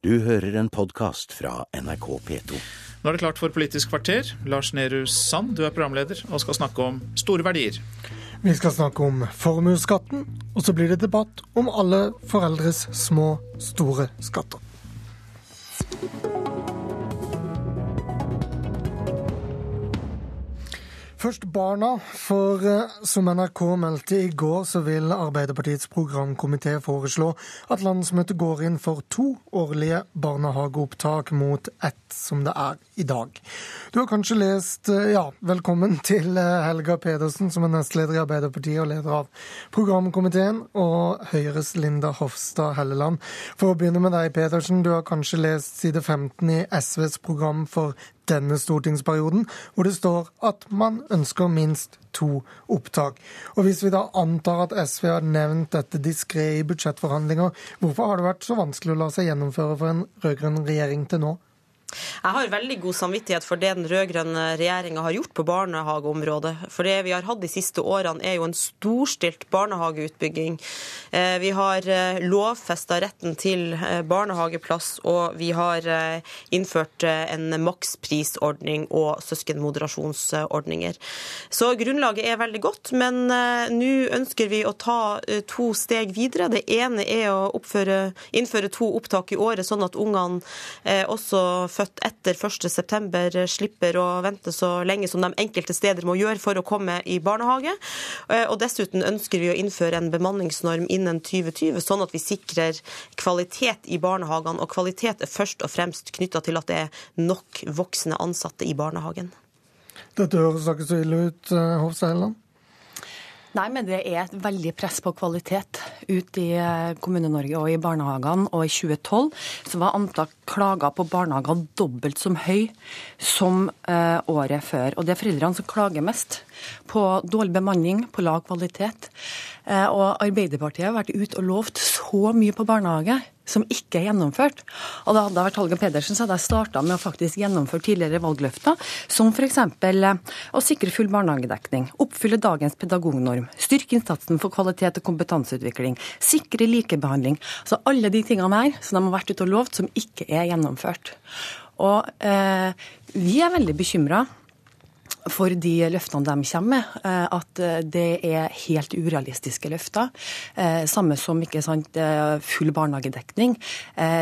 Du hører en podkast fra NRK P2. Nå er det klart for Politisk kvarter. Lars Nehru Sand, du er programleder og skal snakke om store verdier. Vi skal snakke om formuesskatten, og så blir det debatt om alle foreldres små, store skatter. Først barna, for eh, som NRK meldte i går, så vil Arbeiderpartiets programkomité foreslå at landsmøtet går inn for to årlige barnehageopptak mot ett som det er i dag. Du har kanskje lest eh, Ja, velkommen til eh, Helga Pedersen, som er nestleder i Arbeiderpartiet og leder av programkomiteen, og Høyres Linda Hofstad Helleland. For å begynne med deg, Pedersen. Du har kanskje lest side 15 i SVs program for denne stortingsperioden, hvor det står at man ønsker minst to opptak. Og Hvis vi da antar at SV har nevnt dette diskré i budsjettforhandlinger, hvorfor har det vært så vanskelig å la seg gjennomføre for en rød-grønn regjering til nå? Jeg har veldig god samvittighet for det den rød-grønne regjeringa har gjort på barnehageområdet. For det vi har hatt de siste årene, er jo en storstilt barnehageutbygging. Eh, vi har eh, lovfesta retten til eh, barnehageplass, og vi har innført en maksprisordning og søskenmoderasjonsordninger. Så grunnlaget er veldig godt, men nå ønsker vi å ta to steg videre. Det ene er å oppføre, innføre to opptak i året, sånn at ungene også født etter 1.9 slipper å vente så lenge som de enkelte steder må gjøre for å komme i barnehage. Eh, og dessuten ønsker vi å innføre en bemanningsnorm innen 2020, sånn at vi sikrer kvalitet i barnehagene. Og kvalitet er først og fremst knytta til at det er nok voksne ansatte i barnehagen. Dette høres ikke så ille ut, eh, Hofstad Helleland? Nei, men det er et veldig press på kvalitet ute i eh, Kommune-Norge og i barnehagene. Og i 2012 så var antall klager på barnehager dobbelt som høy som eh, året før. Og det er foreldrene som klager mest på dårlig bemanning, på lav kvalitet. Eh, og Arbeiderpartiet har vært ute og lovt så mye på barnehage som ikke er gjennomført. Og da hadde jeg vært Holger Pedersen, så hadde jeg starta med å faktisk gjennomføre tidligere valgløfter, som f.eks. Eh, å sikre full barnehagedekning, oppfylle dagens pedagognorm, styrke innsatsen for kvalitet og kompetanseutvikling, sikre likebehandling. Så alle de tingene her som de har vært ute og lovt, som ikke er gjennomført. Og eh, vi er veldig bekymra for de løftene de kommer med, eh, at eh, det er helt urealistiske løfter. Eh, samme som ikke sant, full barnehagedekning.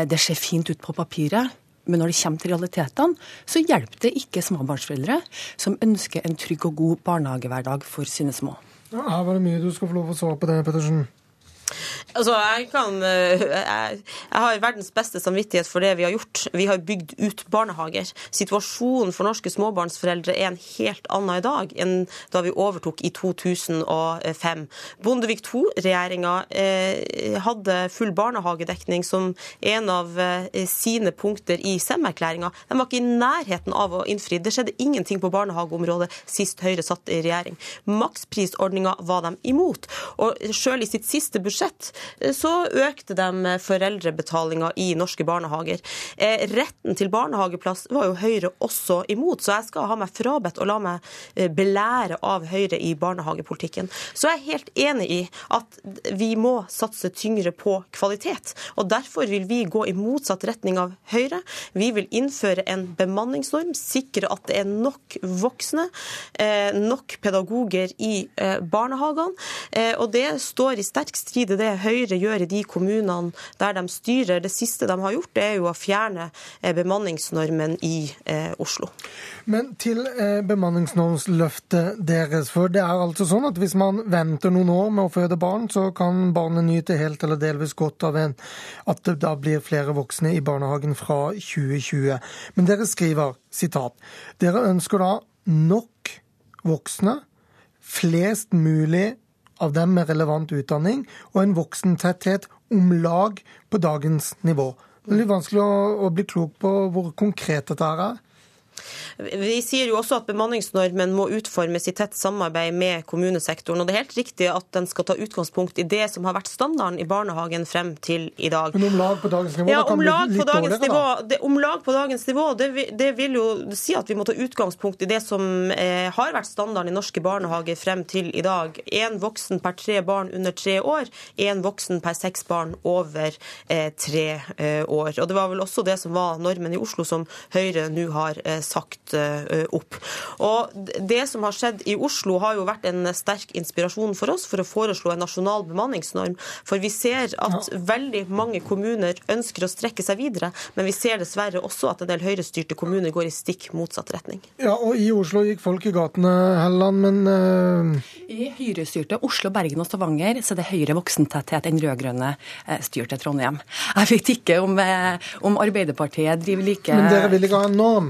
Det ser fint ut på papiret. Men når det kommer til realitetene, så hjelper det ikke småbarnsforeldre som ønsker en trygg og god barnehagehverdag for sine små. Ja, her var det mye du skal få lov å svare på det, Pettersen. Altså, jeg, kan, eh, jeg, jeg, har verdens beste samvittighet for det vi har gjort. Vi har bygd ut barnehager. Situasjonen for norske småbarnsforeldre er en helt annen i dag enn da vi overtok i 2005. Bondevik II-regjeringa eh, hadde full barnehagedekning som en av eh, sine punkter i Sem-erklæringa. De var ikke i nærheten av å innfri. Det skjedde ingenting på barnehageområdet sist Høyre satt i regjering. Maksprisordninga var de imot. Og selv i sitt siste budsjett så økte de foreldrebetalinga i norske barnehager. Eh, retten til barnehageplass var jo Høyre også imot, så jeg skal ha meg frabedt å la meg eh, belære av Høyre i barnehagepolitikken. Så jeg er helt enig i at vi må satse tyngre på kvalitet. Og derfor vil vi gå i motsatt retning av Høyre. Vi vil innføre en bemanningsnorm, sikre at det er nok voksne, nok pedagoger i barnehagene. Og det står i sterk strid i det Høyre gjør i de kommunene der de styrer. Det siste de har gjort, er jo å fjerne eh, bemanningsnormen i eh, Oslo. Men til eh, bemanningsnormsløftet deres. For det er altså sånn at hvis man venter noen år med å føde barn, så kan barnet nyte helt eller delvis godt av en, at det da blir flere voksne i barnehagen fra 2020. Men dere skriver, sitat, dere ønsker da nok voksne, flest mulig av dem med relevant utdanning, og en voksentetthet om lag på dagens nivå. Det er litt vanskelig å, å bli klok på hvor konkret dette er. Vi sier jo også at bemanningsnormen må utformes i tett samarbeid med kommunesektoren. og Det er helt riktig at den skal ta utgangspunkt i det som har vært standarden i barnehagen frem til i dag. Men om lag på dagens nivå? Ja, kan om bli lag litt på dagens dårligere, nivå, det, om lag på dagens nivå, det, det vil jo si at vi må ta utgangspunkt i det som eh, har vært standarden i norske barnehager frem til i dag. Én voksen per tre barn under tre år, én voksen per seks barn over eh, tre eh, år. Og Det var vel også det som var normen i Oslo, som Høyre nå har eh, sagt eh, opp. Og Det som har skjedd i Oslo, har jo vært en sterk inspirasjon for oss for å foreslå en nasjonal bemanningsnorm. For vi ser at veldig mange kommuner ønsker å strekke seg videre, men vi ser dessverre også at en del høyrestyrte kommuner går i stikk motsatt retning. Ja, og I Oslo gikk folk i gatene, Helleland, men uh... I høyrestyrte Oslo, Bergen og Stavanger så er det høyere voksentetthet enn rød-grønne eh, styrte Trondheim. Jeg vet ikke om, om Arbeiderpartiet driver like men dere vil ikke ha en norm?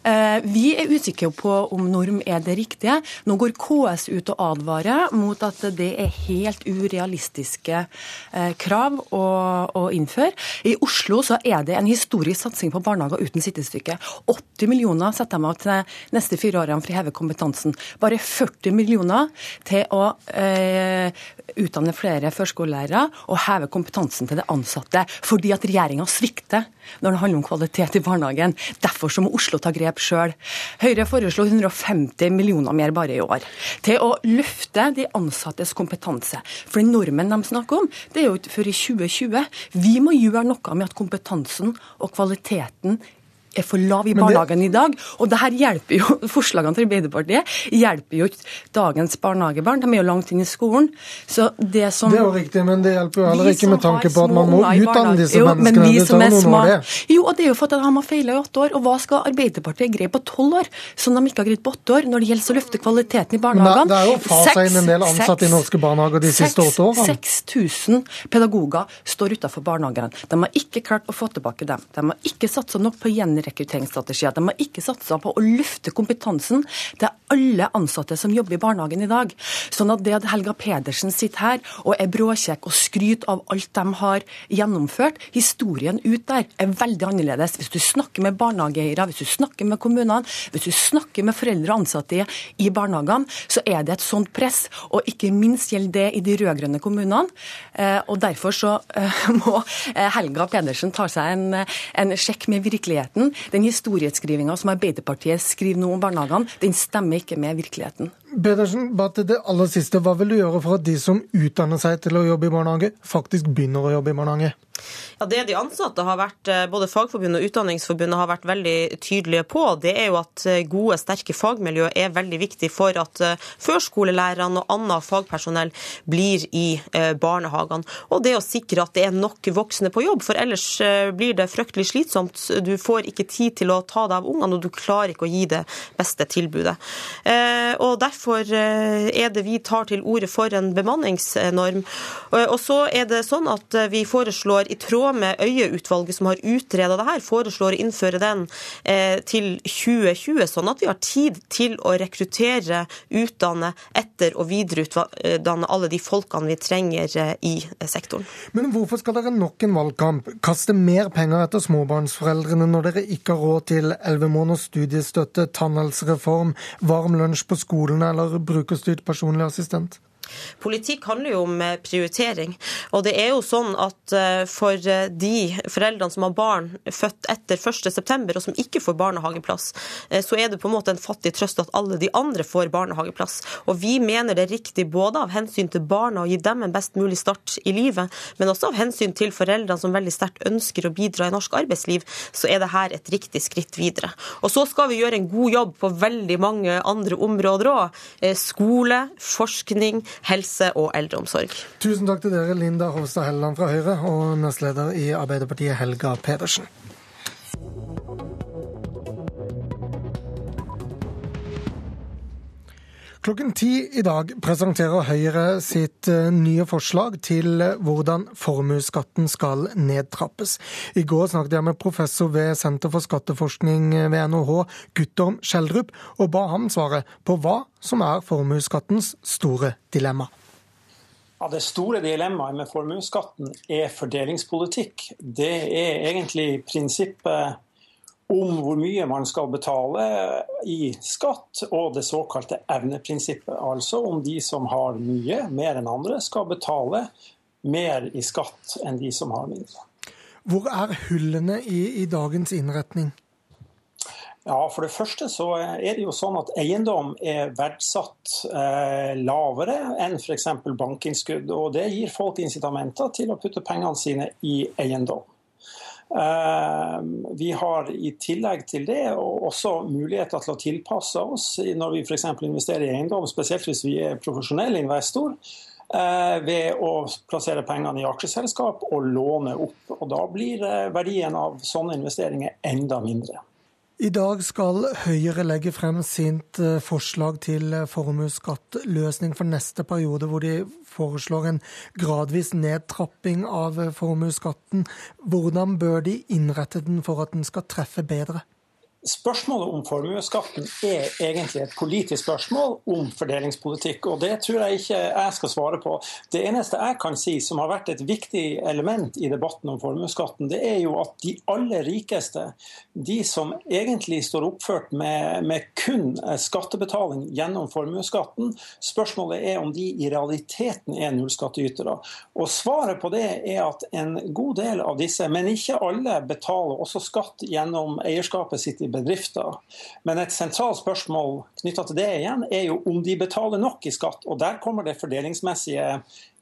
Vi er usikre på om norm er det riktige. Nå går KS ut og advarer mot at det er helt urealistiske eh, krav å, å innføre. I Oslo så er det en historisk satsing på barnehager uten sittestykke. 80 millioner setter de av til neste fire årene for å heve kompetansen. Bare 40 millioner til å eh, utdanne flere førskolelærere og heve kompetansen til de ansatte. Fordi at regjeringa svikter når det handler om kvalitet i barnehagen. Derfor så må Oslo ta grep sjøl. Høyre foreslo 150 millioner mer bare i år til å løfte de ansattes kompetanse. For den normen de snakker om, det er jo ikke før i 2020. Vi må gjøre noe med at kompetansen og kvaliteten er for lav i Men barnehagen i dag. Og det her hjelper jo, forslagene til Arbeiderpartiet hjelper jo ikke dagens barnehagebarn. De er jo langt inn i skolen. Så det som Det er jo riktig, men det hjelper jo heller ikke med tanke på at man må utdanne disse jo, men menneskene. vi Det som er små- Jo, og det er jo for at de har feila i åtte år. Og hva skal Arbeiderpartiet greie på tolv år, som de ikke har greid på åtte år, når det gjelder å løfte kvaliteten i Men det, barnehagene? det er jo fasa inn en del ansatte i norske barnehager de siste åtte årene. 6000 pedagoger står utenfor barnehagene. De har ikke klart å få tilbake dem. De har ikke satsa nok på gjenrekrutteringsstrategier. De har ikke satsa på å løfte kompetansen til alle ansatte som jobber i barnehagen i dag. Sånn at det at Helga Pedersen sitter her og er bråkjekk og skryter av alt de har gjennomført, historien ut der er veldig annerledes. Hvis du snakker med barnehageeiere, hvis du snakker med kommunene, hvis du snakker med foreldre og ansatte i barnehagene, så er det et sånt press. Og ikke minst gjelder det i de rød-grønne kommunene. Eh, Og derfor så eh, må eh, Helga Pedersen ta seg en, en sjekk med virkeligheten. Den historieskrivinga som Arbeiderpartiet skriver nå om barnehagene, den stemmer ikke med virkeligheten. Pedersen, bare til det aller siste. Hva vil du gjøre for at de som utdanner seg til å jobbe i barnehage, faktisk begynner å jobbe i barnehage? Ja, Det de ansatte har vært, eh, både Fagforbundet og Utdanningsforbundet har vært veldig tydelige på, det er jo at eh, gode, sterke fagmiljø er veldig viktig for at eh, førskolelærerne og annet fagpersonell blir i eh, barnehagene. Og det å sikre at det er nok voksne på jobb, for ellers blir det fryktelig slitsomt. Du får ikke tid til å ta deg av ungene, og du klarer ikke å gi det beste tilbudet. Og Derfor eh, er det vi tar til orde for en bemanningsnorm. Og og så er det sånn at eh, vi foreslår, i tråd med Øie-utvalget som har utreda det her, foreslår å innføre den eh, til 2020, sånn at vi har tid til å rekruttere, utdanne, etter- og videreutdanne alle de folkene vi trenger eh, i sektoren. Men hvorfor skal dere nok en valgkamp kaste mer penger etter småbarnsforeldrene når dere ikke har råd til 11 måneders studiestøtte, tannhelsereform, varm lunsj på skolene eller brukerstyrt personlig assistent? Politikk handler jo om eh, prioritering. Og det er jo sånn at eh, for eh, de foreldrene som har barn født etter 1.9, og som ikke får barnehageplass, eh, så er det på en måte en fattig trøst at alle de andre får barnehageplass. Og vi mener det er riktig både av hensyn til barna å gi dem en best mulig start i livet, men også av hensyn til foreldrene som veldig sterkt ønsker å bidra i norsk arbeidsliv, så er det her et riktig skritt videre. Og så skal vi gjøre en god jobb på veldig mange andre områder òg. Skole, forskning, helse og eldreomsorg. Tusen takk til dere, Linda Hofstad Helleland fra Høyre og nestleder i Arbeiderpartiet, Helga Pedersen. Klokken ti i dag presenterer Høyre sitt eh, nye forslag til eh, hvordan formuesskatten skal nedtrappes. I går snakket jeg med professor ved Senter for skatteforskning ved NHH, Guttorm Skjeldrup, og ba ham svare på hva som er formuesskattens store dilemma. Ja, Det store dilemmaet med formuesskatten er fordelingspolitikk. Det er egentlig prinsippet om hvor mye man skal betale i skatt, og det såkalte evneprinsippet. Altså om de som har mye, mer enn andre, skal betale mer i skatt enn de som har mindre. Hvor er hullene i, i dagens innretning? Ja, For det første så er det jo sånn at eiendom er verdsatt eh, lavere enn f.eks. bankinnskudd. og Det gir folk incitamenter til å putte pengene sine i eiendom. Eh, vi har i tillegg til det også muligheter til å tilpasse oss når vi f.eks. investerer i eiendom, spesielt hvis vi er profesjonell investor eh, ved å plassere pengene i aksjeselskap og låne opp. Og Da blir eh, verdien av sånne investeringer enda mindre. I dag skal Høyre legge frem sitt eh, forslag til eh, formuesskattløsning for neste periode, hvor de foreslår en gradvis nedtrapping av eh, formuesskatten. Hvordan bør de innrette den for at den skal treffe bedre? Spørsmålet om formuesskatten er egentlig et politisk spørsmål om fordelingspolitikk. og Det tror jeg ikke jeg skal svare på. Det eneste jeg kan si som har vært et viktig element i debatten om formuesskatten, det er jo at de aller rikeste, de som egentlig står oppført med, med kun skattebetaling gjennom formuesskatten, spørsmålet er om de i realiteten er nullskattytere. Og svaret på det er at en god del av disse, men ikke alle, betaler også skatt gjennom eierskapet sitt i bedrifter. Men et sentralt spørsmål knytta til det igjen, er jo om de betaler nok i skatt. Og der kommer det fordelingsmessige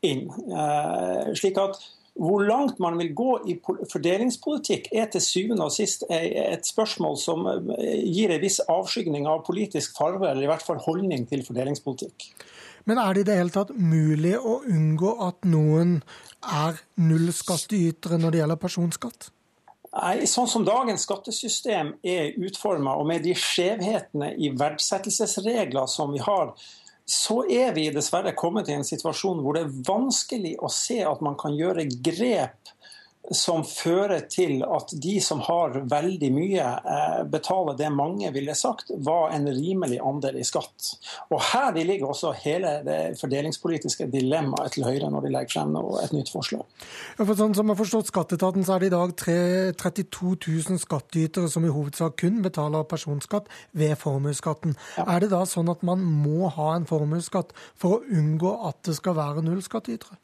inn. Eh, slik at hvor langt man vil gå i fordelingspolitikk er til syvende og sist et spørsmål som eh, gir en viss avskygning av politisk farve, eller i hvert fall holdning til fordelingspolitikk. Men er det i det hele tatt mulig å unngå at noen er nullskattytere når det gjelder personskatt? Nei, Sånn som dagens skattesystem er utforma, og med de skjevhetene i verdsettelsesregler som vi har, så er vi dessverre kommet i en situasjon hvor det er vanskelig å se at man kan gjøre grep som fører til at de som har veldig mye, eh, betaler det mange ville sagt var en rimelig andel i skatt. Og Her ligger også hele det fordelingspolitiske dilemmaet til Høyre når de legger frem et nytt forslag. Ja, for sånn som jeg har forstått Skatteetaten, så er det i dag 32 000 skattytere som i hovedsak kun betaler personskatt ved formuesskatten. Ja. Er det da sånn at man må ha en formuesskatt for å unngå at det skal være nullskattytere?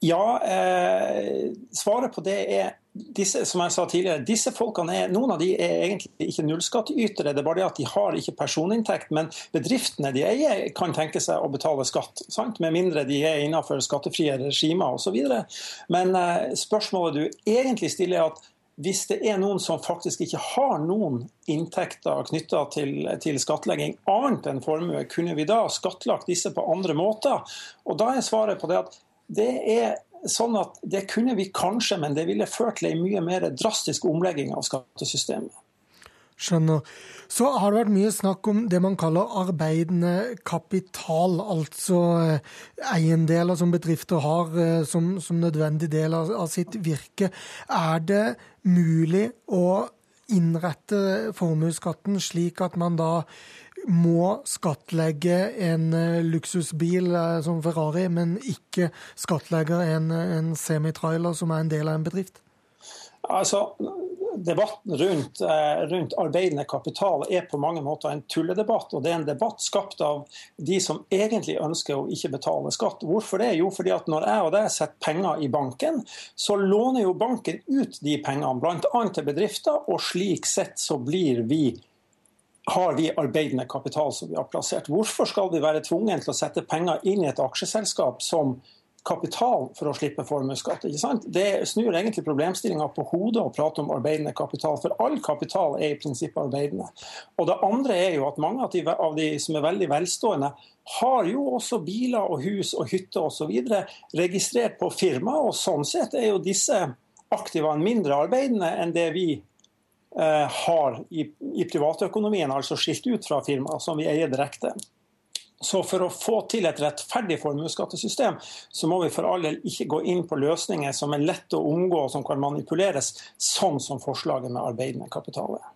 Ja, eh, svaret på det er disse, som jeg sa tidligere, disse folkene er, Noen av de er egentlig ikke nullskattytere, det er bare det at de har ikke personinntekt. Men bedriftene de eier, kan tenke seg å betale skatt, sant? med mindre de er innenfor skattefrie regimer osv. Men eh, spørsmålet du egentlig stiller, er at hvis det er noen som faktisk ikke har noen inntekter knytta til, til, skattlegging annet enn formue, kunne vi da skattlagt disse på andre måter? Og Da er svaret på det at det er sånn at det kunne vi kanskje, men det ville ført til en mye mer drastisk omlegging av skattesystemet. Skjønner. Så har det vært mye snakk om det man kaller arbeidende kapital, altså eh, eiendeler som bedrifter har eh, som, som nødvendig del av, av sitt virke. Er det mulig å innrette formuesskatten slik at man da må skattlegge en eh, luksusbil eh, som Ferrari, men ikke skattlegge en, en semitrailer som er en del av en bedrift? Altså, Debatten rundt, eh, rundt, arbeidende kapital er på mange måter en tulledebatt. og Det er en debatt skapt av de som egentlig ønsker å ikke betale skatt. Hvorfor det? Jo, fordi at når jeg og deg setter penger i banken, så låner jo banken ut de pengene, bl.a. til bedrifter, og slik sett så blir vi har vi arbeidende kapital som vi har plassert. Hvorfor skal vi være tvunget til å sette penger inn i et aksjeselskap som kapital for å slippe formuesskatt? Det snur egentlig problemstillinga på hodet å prate om arbeidende kapital, for all kapital er i prinsippet arbeidende. Og Det andre er jo at mange av de, av de som er veldig velstående, har jo også biler og hus og hytter osv. registrert på firma, og sånn sett er jo disse aktivene mindre arbeidende enn det vi har i, i privatøkonomien, altså skilt ut fra firmaer som vi eier direkte. Så for å få til et rettferdig formuesskattesystem, så må vi for all del ikke gå inn på løsninger som er lette å omgå og som kan manipuleres, sånn som forslaget med arbeidende kapital er.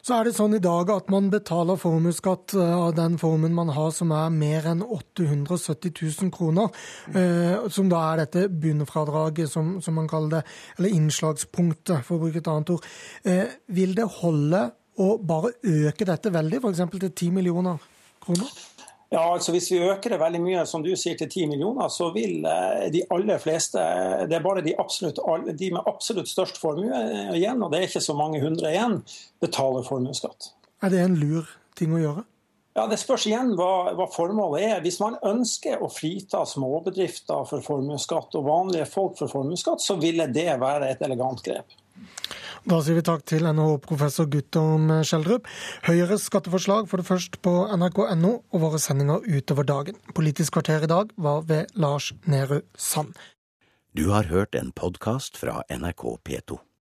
Så er det sånn i dag at man betaler formuesskatt eh, av den formen man har som er mer enn 870 000 kroner. Eh, som da er dette bunnfradraget, som, som man kaller det, eller innslagspunktet, for å bruke et annet ord. Eh, vil det holde å bare øke dette veldig, f.eks. til 10 millioner kroner? Ja, altså Hvis vi øker det veldig mye, som du sier, til 10 millioner, så vil de aller fleste Det er bare de, absolutt, de med absolutt størst formue igjen, og det er ikke så mange hundre igjen, betaler formuesskatt. Er det en lur ting å gjøre? Ja, Det spørs igjen hva, hva, formålet er. Hvis man ønsker å frita småbedrifter for formuesskatt og vanlige folk for formuesskatt, så ville det være et elegant grep. Da sier vi takk til NHO-professor Guttorm Skjeldrup. Høyres skatteforslag får du først på nrk.no og våre sendinger utover dagen. Politisk kvarter i dag var ved Lars Nehru Sand. Du har hørt en podkast fra NRK P2.